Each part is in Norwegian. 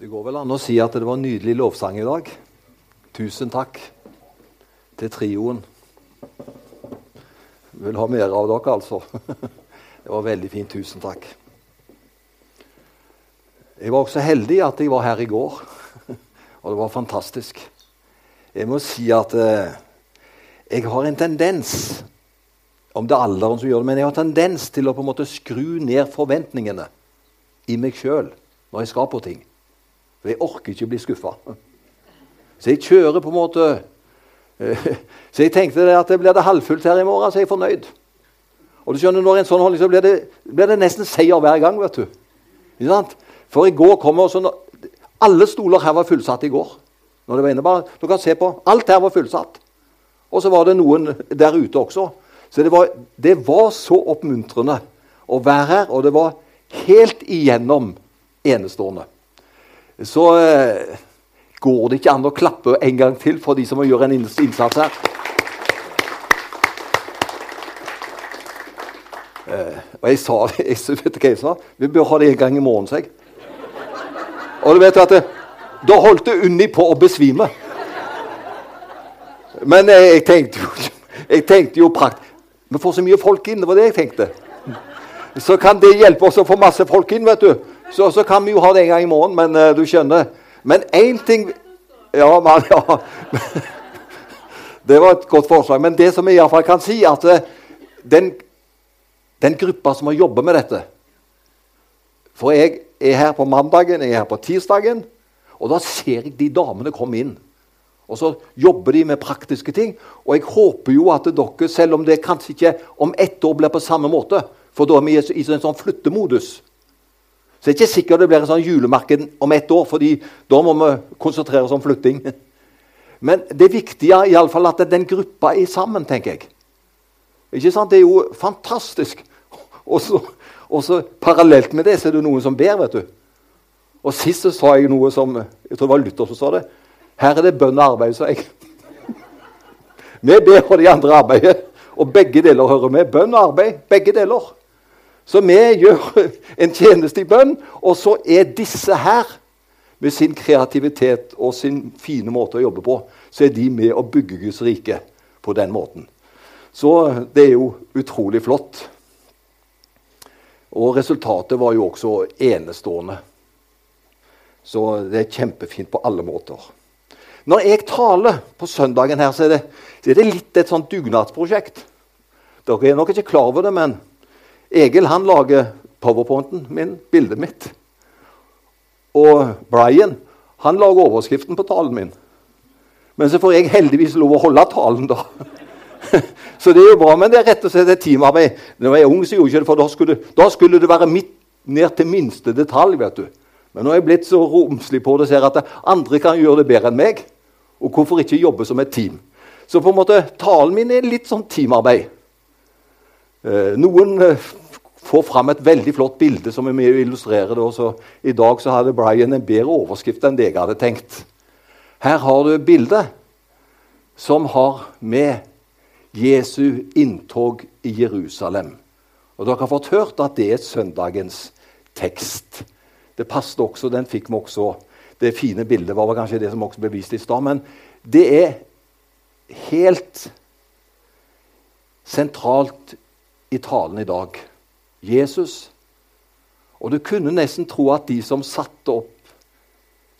Det går vel an å si at det var en nydelig lovsang i dag. Tusen takk til trioen. Jeg vil ha mer av dere, altså. Det var veldig fint. Tusen takk. Jeg var også heldig at jeg var her i går, og det var fantastisk. Jeg må si at eh, jeg har en tendens om det er alderen som gjør det, men jeg har tendens til å på en måte skru ned forventningene i meg sjøl når jeg skal på ting. For jeg orker ikke bli skuffa. Så jeg kjører på en måte eh, Så jeg tenkte at det blir det halvfullt her i morgen, så er jeg fornøyd. Og du skjønner, når en sånn holdning, så blir det, blir det nesten seier hver gang. vet du. For i går kommer også, Alle stoler her var fullsatt i går. Når det var inne, bare, du kan se på, Alt her var fullsatt. Og så var det noen der ute også. Så det var, det var så oppmuntrende å være her, og det var helt igjennom enestående. Så eh, går det ikke an å klappe en gang til for de som må gjøre en innsats her. Eh, og jeg sa jeg vet hva jeg sa? Vi bør ha det en gang i morgen, sa jeg. Og du vet at det, Da holdt det Unni på å besvime. Men jeg tenkte jo, jeg tenkte jo prakt, Vi får så mye folk inn. Det var det jeg tenkte. Så kan det hjelpe oss å få masse folk inn. vet du. Så, så kan vi jo ha det en gang i morgen, men uh, du skjønner. Men én ting Ja, man, ja. Det var et godt forslag. Men det som jeg iallfall kan si, at uh, den, den gruppa som har jobba med dette For jeg er her på mandagen, jeg er her på tirsdagen, og da ser jeg de damene komme inn. Og så jobber de med praktiske ting. Og jeg håper jo at dere, selv om det kanskje ikke om ett år blir på samme måte, for da er vi i en sånn flyttemodus så det er ikke sikkert det blir en sånn julemarked om ett år, fordi da må vi konsentrere oss om flytting. Men det viktige er iallfall at den gruppa er sammen, tenker jeg. Ikke sant? Det er jo fantastisk. Og så, parallelt med det så er det noen som ber, vet du. Og sist så sa jeg noe som Jeg tror det var Luther som sa det. Her er det bønn og arbeid, sa jeg. Vi ber, og de andre arbeider. Og begge deler hører med. Bønn og arbeid. Begge deler. Så vi gjør en tjeneste i bønn, og så er disse her, med sin kreativitet og sin fine måte å jobbe på, så er de med å bygge Guds rike på den måten. Så det er jo utrolig flott. Og resultatet var jo også enestående. Så det er kjempefint på alle måter. Når jeg taler på søndagen her, så er det, så er det litt et sånt dugnadsprosjekt. Dere er nok ikke klar over det, men Egil han lager powerpointen min, bildet mitt. Og Brian han lager overskriften på talen min. Men så får jeg heldigvis lov å holde talen, da. så det er jo bra, men det er rett og slett et teamarbeid. Når jeg var ung, så gjorde jeg det, for da skulle, da skulle det være midt ned til minste detalj. vet du. Men nå er jeg blitt så romslig på det ser at andre kan gjøre det bedre enn meg. Og hvorfor ikke jobbe som et team? Så på en måte, talen min er litt sånn teamarbeid. Eh, noen eh, får fram et veldig flott bilde som er med å illustrere det. Også. I dag så hadde Brian en bedre overskrift enn det jeg hadde tenkt. Her har du bildet som har med Jesu inntog i Jerusalem. Og Dere har fått hørt at det er søndagens tekst. Det passet også, Den fikk vi også. Det fine bildet var kanskje det som også ble vist i stad. Men det er helt sentralt i talen i dag. Jesus. Og du kunne nesten tro at de som satte opp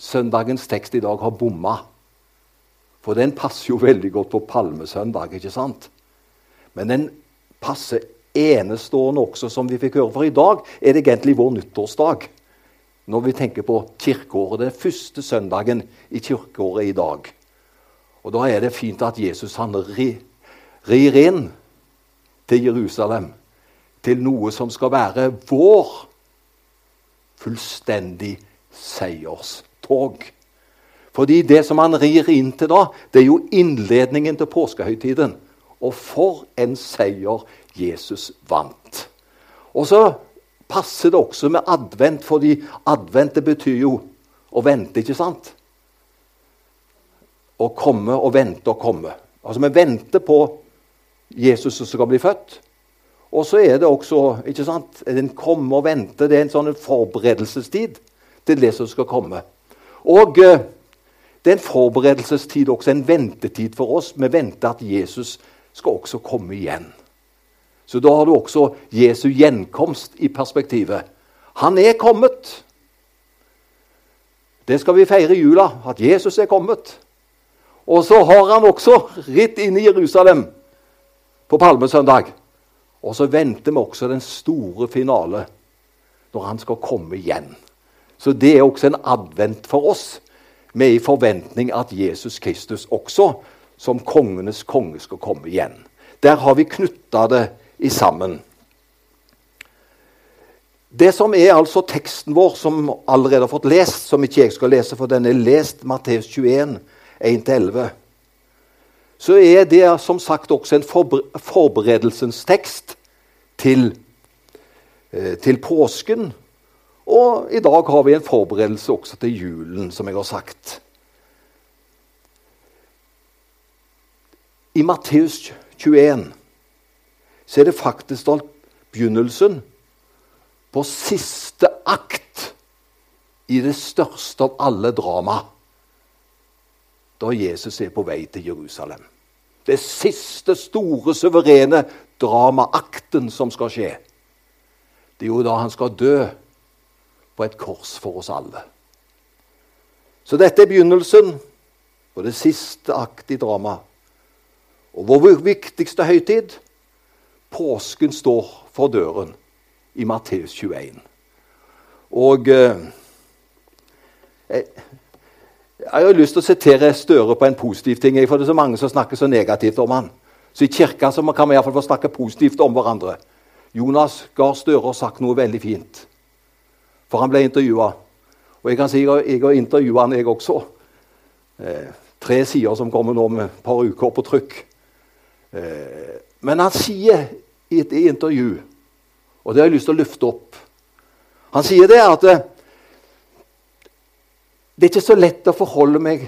søndagens tekst i dag, har bomma. For den passer jo veldig godt på palmesøndag, ikke sant? Men den passer enestående også, som vi fikk høre. For i dag er det egentlig vår nyttårsdag. Når vi tenker på kirkeåret. Den første søndagen i kirkeåret i dag. Og da er det fint at Jesus han rir inn til Jerusalem til noe som skal være vår fullstendig seierstog. Fordi det som han rir inn til da, det er jo innledningen til påskehøytiden. Og for en seier Jesus vant. Og så passer det også med advent, fordi advent det betyr jo å vente, ikke sant? Å komme og vente og komme. Altså Vi venter på Jesus som skal bli født. Og så er det også ikke sant, en komme og vente. Det er en sånn forberedelsestid til det som skal komme. Og eh, det er en forberedelsestid også, en ventetid for oss. Vi venter at Jesus skal også komme igjen. Så da har du også Jesu gjenkomst i perspektivet. Han er kommet. Det skal vi feire i jula, at Jesus er kommet. Og så har han også ritt inn i Jerusalem på palmesøndag. Og så venter vi også den store finale når han skal komme igjen. Så det er også en advent for oss, med i forventning at Jesus Kristus også, som kongenes konge, skal komme igjen. Der har vi knytta det i sammen. Det som er altså teksten vår, som allerede har fått lest, som ikke jeg skal lese, for den er lest, Matteus 21, 1-11, så er det som sagt også en forberedelsens tekst til, eh, til påsken. Og i dag har vi en forberedelse også til julen, som jeg har sagt. I Matteus 21 så er det faktisk begynnelsen på siste akt i det største av alle drama. Da Jesus er på vei til Jerusalem. Det siste store, suverene dramaakten som skal skje. Det er jo da han skal dø på et kors for oss alle. Så dette er begynnelsen på det siste akt i dramaet. Og vår viktigste høytid påsken står for døren i Matteus 21. Og eh, jeg, har lyst til å sitere Støre på en positiv ting. For det er så mange som snakker så negativt om han. Så i kirka så kan vi iallfall få snakke positivt om hverandre. Jonas Gahr Støre har sagt noe veldig fint. For han ble intervjua. Og jeg kan si jeg har intervjua han, jeg også. Eh, tre sider som kommer nå med et par uker på trykk. Eh, men han sier i et intervju, og det har jeg lyst til å løfte opp Han sier det at det, er ikke så lett å forholde meg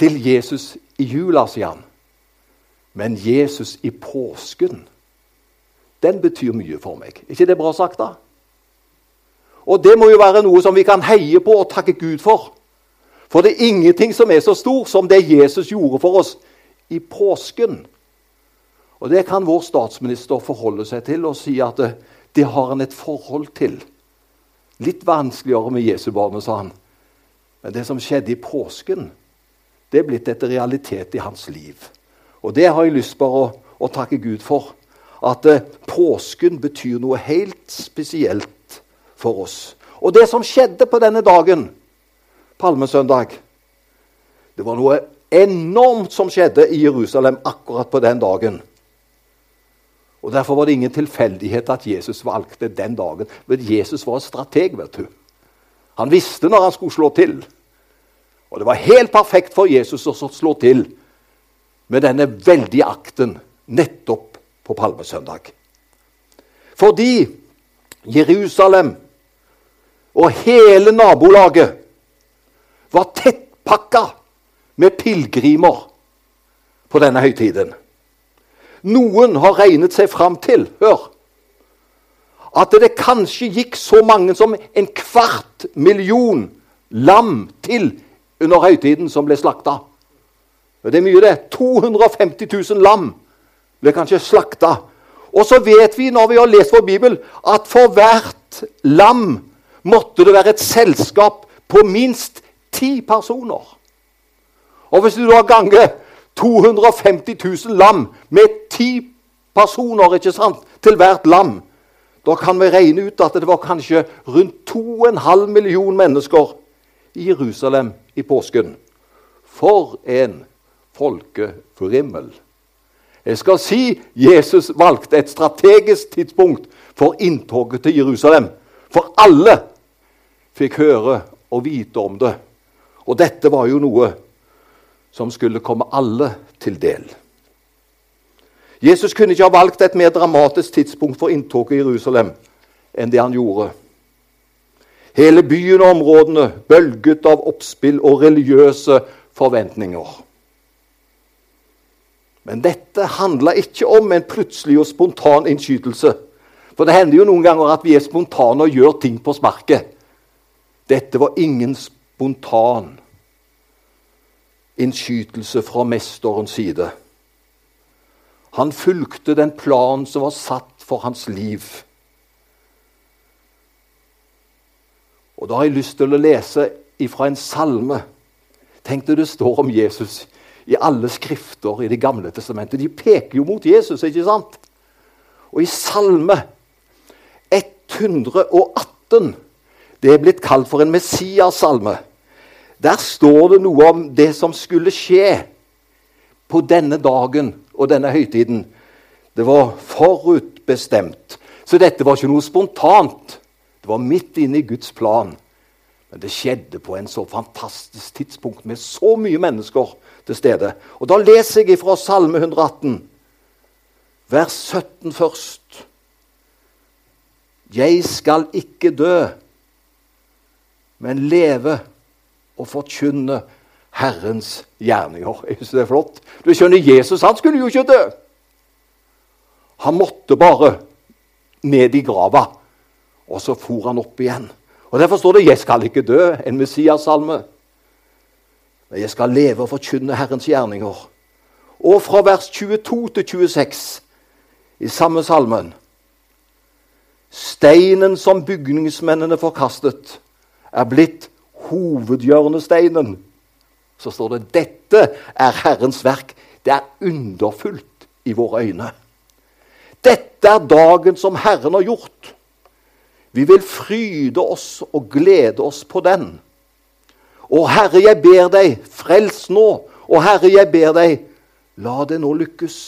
til Jesus i jula, sier han. Men Jesus i påsken, den betyr mye for meg. Er ikke det bra sagt, da? Og det må jo være noe som vi kan heie på og takke Gud for. For det er ingenting som er så stor som det Jesus gjorde for oss i påsken. Og Det kan vår statsminister forholde seg til og si at det, det har han et forhold til. Litt vanskeligere med Jesu barnet, sa han. Men det som skjedde i påsken, det er blitt et realitet i hans liv. Og det har jeg lyst bare å, å takke Gud for. At eh, påsken betyr noe helt spesielt for oss. Og det som skjedde på denne dagen, palmesøndag Det var noe enormt som skjedde i Jerusalem akkurat på den dagen. Og Derfor var det ingen tilfeldighet at Jesus valgte den dagen. Men Jesus var en strateg. vet du. Han visste når han skulle slå til. Og det var helt perfekt for Jesus å slå til med denne veldige akten nettopp på palmesøndag. Fordi Jerusalem og hele nabolaget var tettpakka med pilegrimer på denne høytiden. Noen har regnet seg fram til hør, at det kanskje gikk så mange som en kvart million lam til under høytiden som ble slakta. Det er mye, det. 250 000 lam ble kanskje slakta. Og så vet vi, når vi har lest vår bibel, at for hvert lam måtte det være et selskap på minst ti personer. Og hvis du da ganger 250 000 lam med ti personer ikke sant, til hvert lam. Da kan vi regne ut at det var kanskje rundt 2,5 million mennesker i Jerusalem i påsken. For en folkefrimmel! Jeg skal si Jesus valgte et strategisk tidspunkt for inntoget til Jerusalem. For alle fikk høre og vite om det. Og dette var jo noe som skulle komme alle til del. Jesus kunne ikke ha valgt et mer dramatisk tidspunkt for inntoget i Jerusalem enn det han gjorde. Hele byen og områdene bølget av oppspill og religiøse forventninger. Men dette handla ikke om en plutselig og spontan innskytelse. For det hender jo noen ganger at vi er spontane og gjør ting på sparket. Dette var ingen spontan innskytelse fra mesterens side. Han fulgte den planen som var satt for hans liv. Og Da har jeg lyst til å lese ifra en salme. Tenk deg det står om Jesus i alle skrifter i Det gamle testamentet. De peker jo mot Jesus, ikke sant? Og i Salme 118 Det er blitt kalt for en Messias-salme. Der står det noe om det som skulle skje på denne dagen og denne høytiden. Det var forutbestemt. Så dette var ikke noe spontant. Det var midt inne i Guds plan. Men det skjedde på en så fantastisk tidspunkt med så mye mennesker til stede. Og Da leser jeg fra Salme 118, vers 17 først. Jeg skal ikke dø, men leve og forkynne Herrens gjerninger. Jeg synes det er flott. Du skjønner, Jesus han skulle jo ikke dø. Han måtte bare ned i grava, og så for han opp igjen. Og Derfor står det 'Jeg skal ikke dø', en Messias-salme. Men jeg skal leve og forkynne Herrens gjerninger. Og fra vers 22 til 26 i samme salmen Steinen som bygningsmennene forkastet, er blitt hovedhjørnesteinen. Så står det dette er Herrens verk. Det er underfullt i våre øyne. Dette er dagen som Herren har gjort. Vi vil fryde oss og glede oss på den. Å Herre, jeg ber deg, frels nå. Å Herre, jeg ber deg, la det nå lykkes.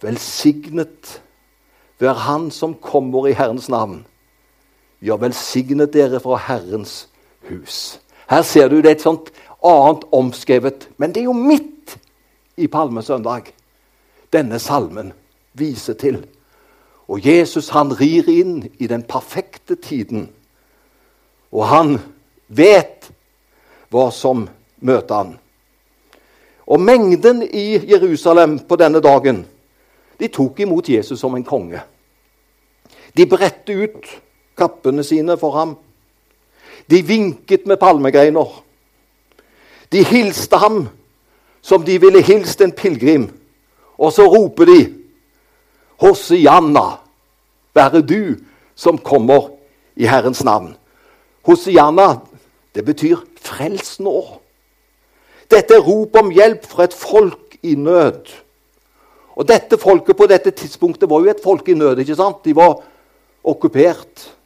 Velsignet vær Han som kommer i Herrens navn. Ja, velsignet dere fra Herrens hus. Her ser du det er et sånt annet omskrevet, men det er jo midt i palmesøndag denne salmen viser til. Og Jesus han rir inn i den perfekte tiden og han vet hva som møter han. Og mengden i Jerusalem på denne dagen de tok imot Jesus som en konge. De bredte ut kappene sine for ham. De vinket med palmegreiner. De hilste ham som de ville hilst en pilegrim. Og så roper de Hosianna, være du som kommer i Herrens navn. Hosianna, det betyr 'frels nå'. Dette er rop om hjelp fra et folk i nød. Og dette folket på dette tidspunktet var jo et folk i nød. ikke sant? De var okkupert.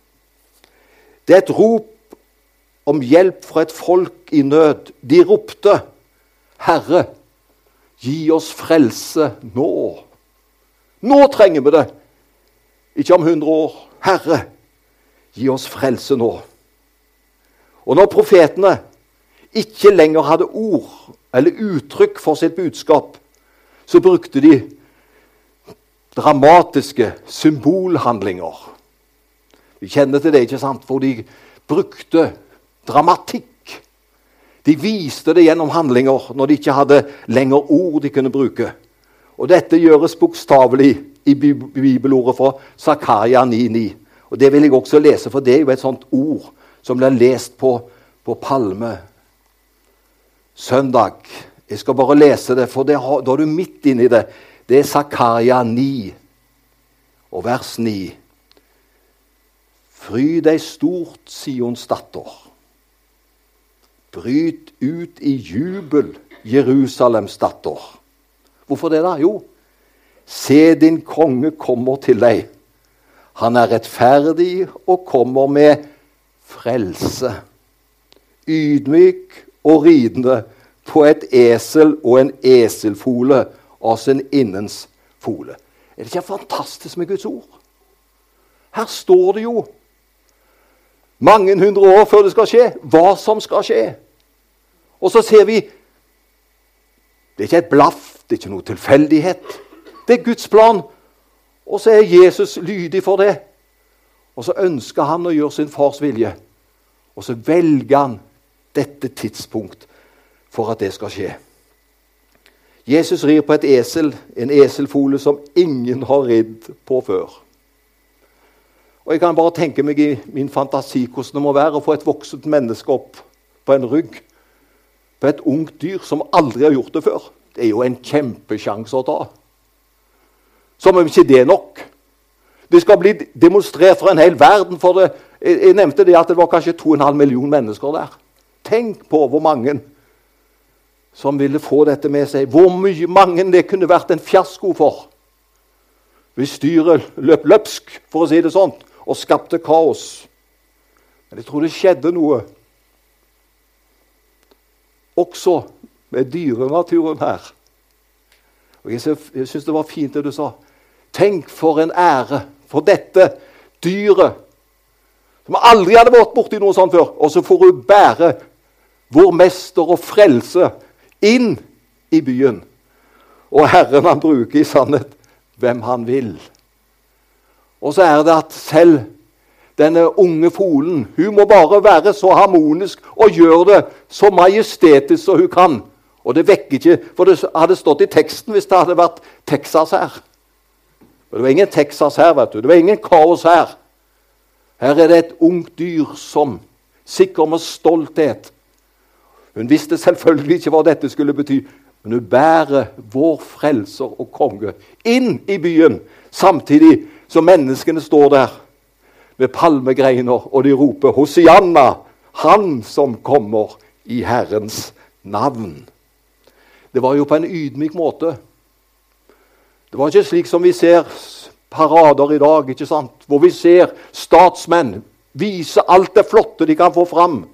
Det er et rop om hjelp fra et folk i nød. De ropte, 'Herre, gi oss frelse nå.' Nå trenger vi det! Ikke om 100 år. Herre, gi oss frelse nå. Og når profetene ikke lenger hadde ord eller uttrykk for sitt budskap, så brukte de dramatiske symbolhandlinger. Vi kjenner til det, ikke sant? For de brukte dramatikk. De viste det gjennom handlinger når de ikke hadde lenger ord de kunne bruke. Og Dette gjøres bokstavelig i bibelordet fra Zakaria 9,9. Og Det vil jeg også lese, for det er jo et sånt ord som blir lest på, på Palme søndag. Jeg skal bare lese det, for det, da er du midt inni det. Det er Zakaria 9 og vers 9. Fry deg stort, Sions datter. Bryt ut i jubel, Jerusalems datter. Hvorfor det, da? Jo, se din konge kommer til deg. Han er rettferdig og kommer med frelse. Ydmyk og ridende på et esel og en eselfole, altså en innens fole. Er det ikke fantastisk med Guds ord? Her står det jo mange hundre år før det skal skje, hva som skal skje. Og så ser vi Det er ikke et blaff, det er ikke noe tilfeldighet. Det er Guds plan. Og så er Jesus lydig for det. Og så ønsker han å gjøre sin fars vilje. Og så velger han dette tidspunkt for at det skal skje. Jesus rir på et esel, en eselfole som ingen har ridd på før. Og jeg kan bare tenke meg i min fantasi hvordan det må være å få et voksent menneske opp på en rygg på et ungt dyr som aldri har gjort det før. Det er jo en kjempesjanse å ta. Som om ikke det er nok. Det skal bli demonstrert for en hel verden. for det. Jeg, nevnte det at det var kanskje 2,5 millioner mennesker der. Tenk på hvor mange som ville få dette med seg. Hvor mye mange det kunne vært en fiasko for hvis dyret løp løpsk, for å si det sånn, og skapte kaos. Men jeg tror det skjedde noe også med dyrenaturen her. Og Jeg syns det var fint det du sa. Tenk for en ære for dette dyret, som aldri hadde vært borti noe sånt før. Og så får hun bære vår mester og frelse inn i byen. Og Herren han bruker i sannhet hvem han vil. Og så er det at selv denne unge folen hun må bare være så harmonisk og gjøre det så majestetisk som hun kan. Og det vekker ikke For det hadde stått i teksten hvis det hadde vært Texas her. Men Det var ingen Texas her, vet du. Det var ingen kaos her. Her er det et ungt dyr som sikker med stolthet. Hun visste selvfølgelig ikke hva dette skulle bety, men hun bærer vår frelser og konge inn i byen, samtidig som menneskene står der med palmegreiner, og de roper 'Hosianna, Han som kommer i Herrens navn'. Det var jo på en ydmyk måte. Det var ikke slik som vi ser parader i dag, ikke sant? hvor vi ser statsmenn vise alt det flotte de kan få fram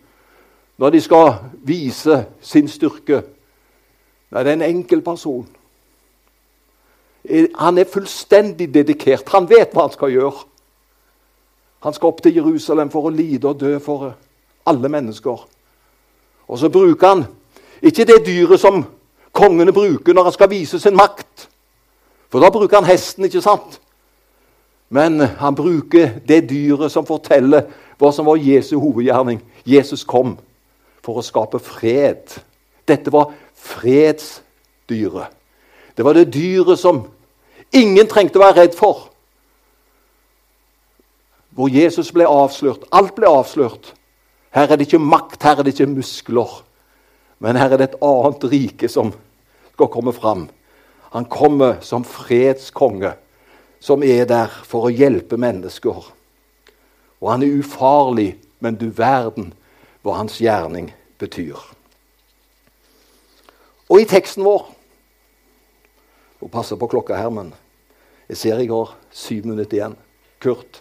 når de skal vise sin styrke. Nei, det er en enkel person. Han er fullstendig dedikert. Han vet hva han skal gjøre. Han skal opp til Jerusalem for å lide og dø for alle mennesker. Og så bruker han ikke det dyret som kongene bruker når han skal vise sin makt. For da bruker han hesten, ikke sant? Men han bruker det dyret som forteller hva som var Jesu hovedgjerning. Jesus kom for å skape fred. Dette var fredsdyret. Det var det dyret som ingen trengte å være redd for hvor Jesus ble avslørt. Alt ble avslørt. Her er det ikke makt, her er det ikke muskler. Men her er det et annet rike som skal komme fram. Han kommer som fredskonge, som er der for å hjelpe mennesker. Og han er ufarlig, men du verden hva hans gjerning betyr. Og i teksten vår Må passe på klokka her, men jeg ser jeg har syv minutter igjen. Kurt.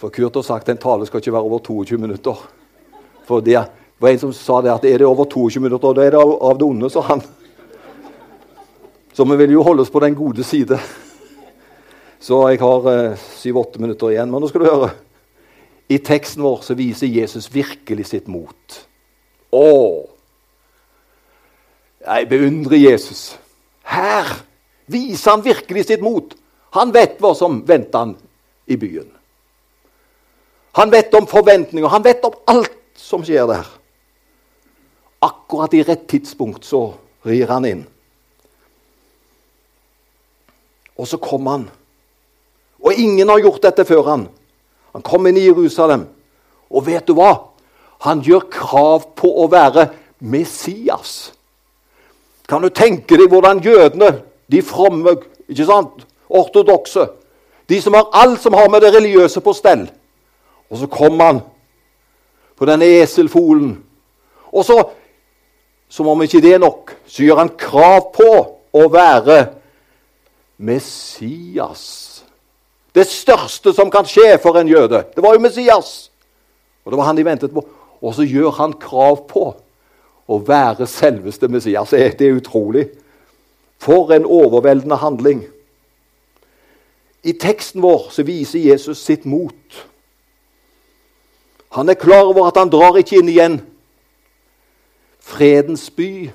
For Kurt har sagt at en tale skal ikke være over 22 minutter. For det var en som sa det at er det over 22 minutter, da er det av det onde, sa han. Så vi vil jo holde oss på den gode side. Så jeg har eh, syv-åtte minutter igjen. Men nå skal du høre. I teksten vår så viser Jesus virkelig sitt mot. Å! Jeg beundrer Jesus. Her viser han virkelig sitt mot. Han vet hva som venter han i byen. Han vet om forventninger, han vet om alt som skjer der. Akkurat i rett tidspunkt så rir han inn. Og så kom han. Og ingen har gjort dette før han. Han kom inn i Jerusalem. Og vet du hva? Han gjør krav på å være Messias. Kan du tenke deg hvordan jødene, de fromme, ikke sant, ortodokse, de som har alt som har med det religiøse på stell og så kom han på denne eselfolen. Og så, som om ikke det er nok, så gjør han krav på å være Messias. Det største som kan skje for en jøde. Det var jo Messias. Og det var han de ventet på. Og så gjør han krav på å være selveste Messias. Det er utrolig. For en overveldende handling. I teksten vår så viser Jesus sitt mot. Han er klar over at han drar ikke inn i en fredens by.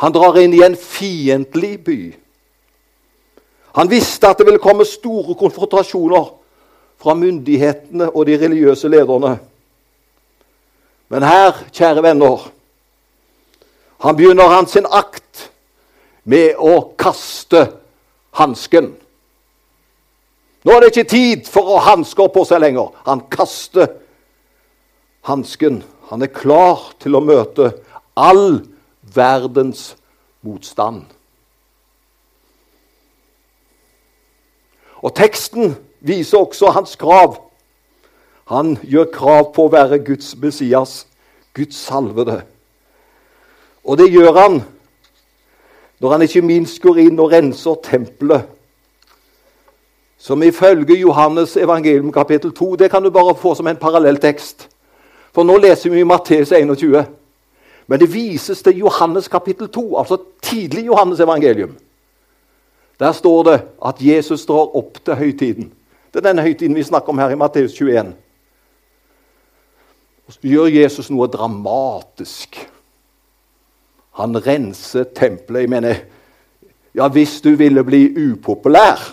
Han drar inn i en fiendtlig by. Han visste at det ville komme store konfrontasjoner fra myndighetene og de religiøse lederne. Men her, kjære venner, han begynner han sin akt med å kaste hansken. Nå er det ikke tid for å hanske på seg lenger. Han kaster hansken. Han er klar til å møte all verdens motstand. Og teksten viser også hans krav. Han gjør krav på å være Guds Messias, Guds salvede. Og det gjør han når han ikke minst går inn og renser tempelet. Som ifølge Johannes evangelium kapittel 2 Det kan du bare få som en parallelltekst. For nå leser vi Matteus 21. Men det vises til Johannes kapittel 2, altså tidlig Johannes evangelium. Der står det at Jesus drar opp til høytiden. Det er denne høytiden vi snakker om her i Matteus 21. Og så gjør Jesus noe dramatisk. Han renser tempelet. Jeg mener, ja, Hvis du ville bli upopulær,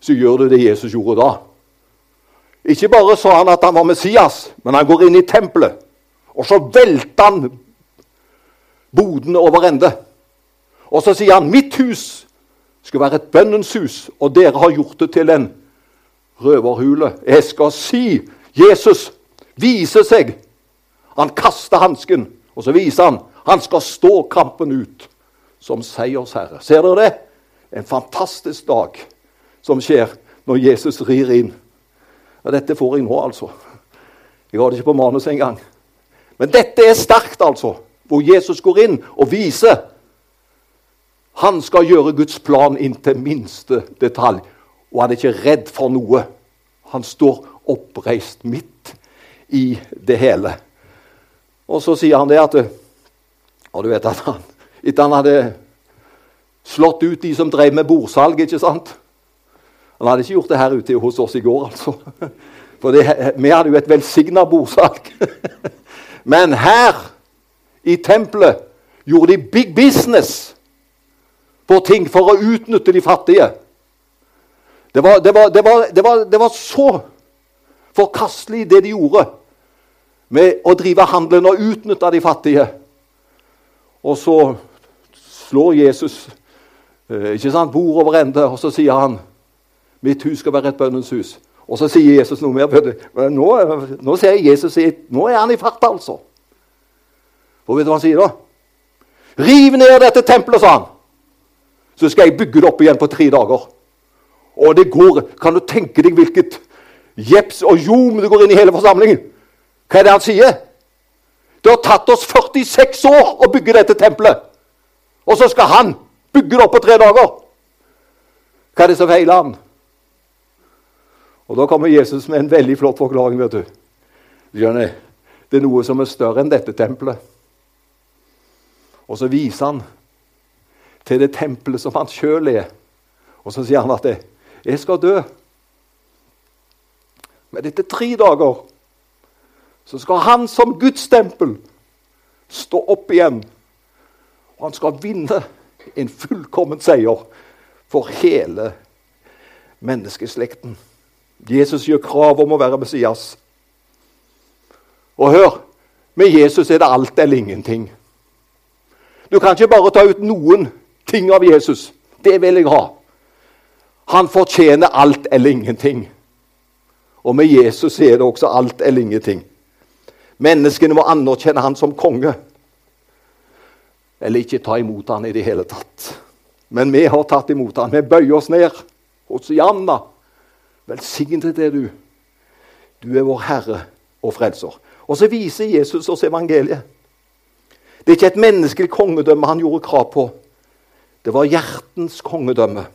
så gjør du det Jesus gjorde da. Ikke bare sa han at han var Messias, men han går inn i tempelet. Og så velter han bodene over ende. Og så sier han 'Mitt hus skal være et bønnens hus', og dere har gjort det til en røverhule. Jeg skal si Jesus viser seg. Han kaster hansken, og så viser han han skal stå kampen ut som seiersherre. Ser dere det? En fantastisk dag som skjer når Jesus rir inn. Ja, dette får jeg nå, altså. Jeg har det ikke på manus engang. Men dette er sterkt, altså. Hvor Jesus går inn og viser. Han skal gjøre Guds plan inn til minste detalj. Og han er ikke redd for noe. Han står oppreist midt i det hele. Og så sier han det at og du vet at han, Etter han hadde slått ut de som drev med bordsalg ikke sant? Han hadde ikke gjort det her ute hos oss i går, altså. For det, vi hadde jo et velsigna bordsalg. Men her i tempelet gjorde de big business på ting for å utnytte de fattige. Det var, det var, det var, det var så forkastelig, det de gjorde med å drive handelen og utnytte de fattige. Og så slår Jesus eh, ikke sant, bord over ende, og så sier han mitt hus skal være et bønnens hus. Og så sier Jesus noe mer. Nå, nå ser jeg Jesus nå er han i fart, altså. Og vet du hva han sier da? Riv ned dette tempelet, sa han. Så skal jeg bygge det opp igjen på tre dager. Og det går Kan du tenke deg hvilket jeps og jom det går inn i hele forsamlingen? Hva er det han sier? Det har tatt oss 46 år å bygge dette tempelet. Og så skal han bygge det opp på tre dager. Hva er det som feiler han? Og Da kommer Jesus med en veldig flott forklaring. vet du. Skjønner, Det er noe som er større enn dette tempelet. Og så viser han til det tempelet som han sjøl er. Og så sier han at 'Jeg skal dø.' Men etter tre dager så skal han som Guds tempel stå opp igjen. Og han skal vinne en fullkommen seier for hele menneskeslekten. Jesus gjør krav om å være Messias. Og hør med Jesus er det alt eller ingenting. Du kan ikke bare ta ut noen ting av Jesus. Det vil jeg ha. Han fortjener alt eller ingenting. Og med Jesus er det også alt eller ingenting. Menneskene må anerkjenne han som konge. Eller ikke ta imot han i det hele tatt. Men vi har tatt imot han. Vi bøyer oss ned. Hosianna. Velsignet er du. Du er vår Herre og Frelser. Og så viser Jesus oss evangeliet. Det er ikke et menneskelig kongedømme han gjorde krav på. Det var hjertens kongedømme.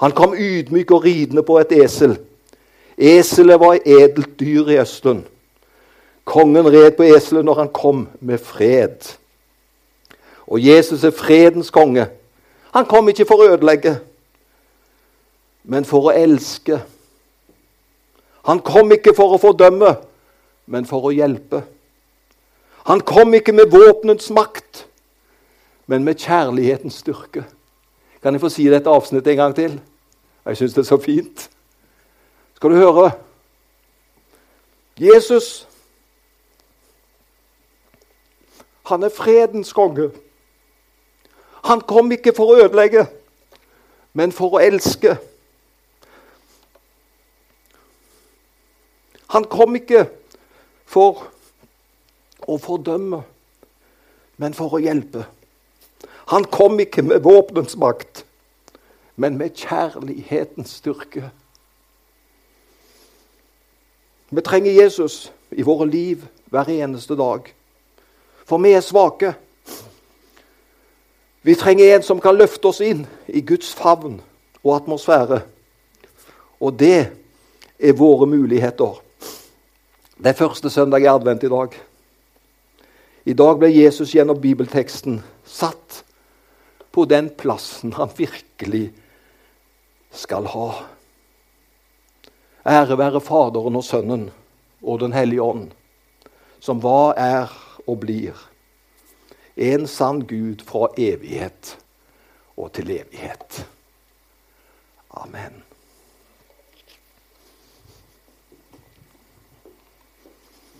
Han kom ydmyk og ridende på et esel. Eselet var et edelt dyr i Østen. Kongen red på eselet når han kom med fred. Og Jesus er fredens konge. Han kom ikke for å ødelegge, men for å elske. Han kom ikke for å fordømme, men for å hjelpe. Han kom ikke med våpenets makt, men med kjærlighetens styrke. Kan jeg få si dette avsnittet en gang til? Jeg syns det er så fint. Skal du høre? Jesus Han er fredens konge. Han kom ikke for å ødelegge, men for å elske. Han kom ikke for å fordømme, men for å hjelpe. Han kom ikke med våpenets makt, men med kjærlighetens styrke. Vi trenger Jesus i våre liv hver eneste dag. For vi er svake. Vi trenger en som kan løfte oss inn i Guds favn og atmosfære. Og det er våre muligheter. Det er første søndag i advent i dag. I dag ble Jesus gjennom bibelteksten satt på den plassen han virkelig skal ha. Ære være Faderen og Sønnen og Den hellige ånd, som var, er og blir en sann Gud fra evighet og til evighet. Amen.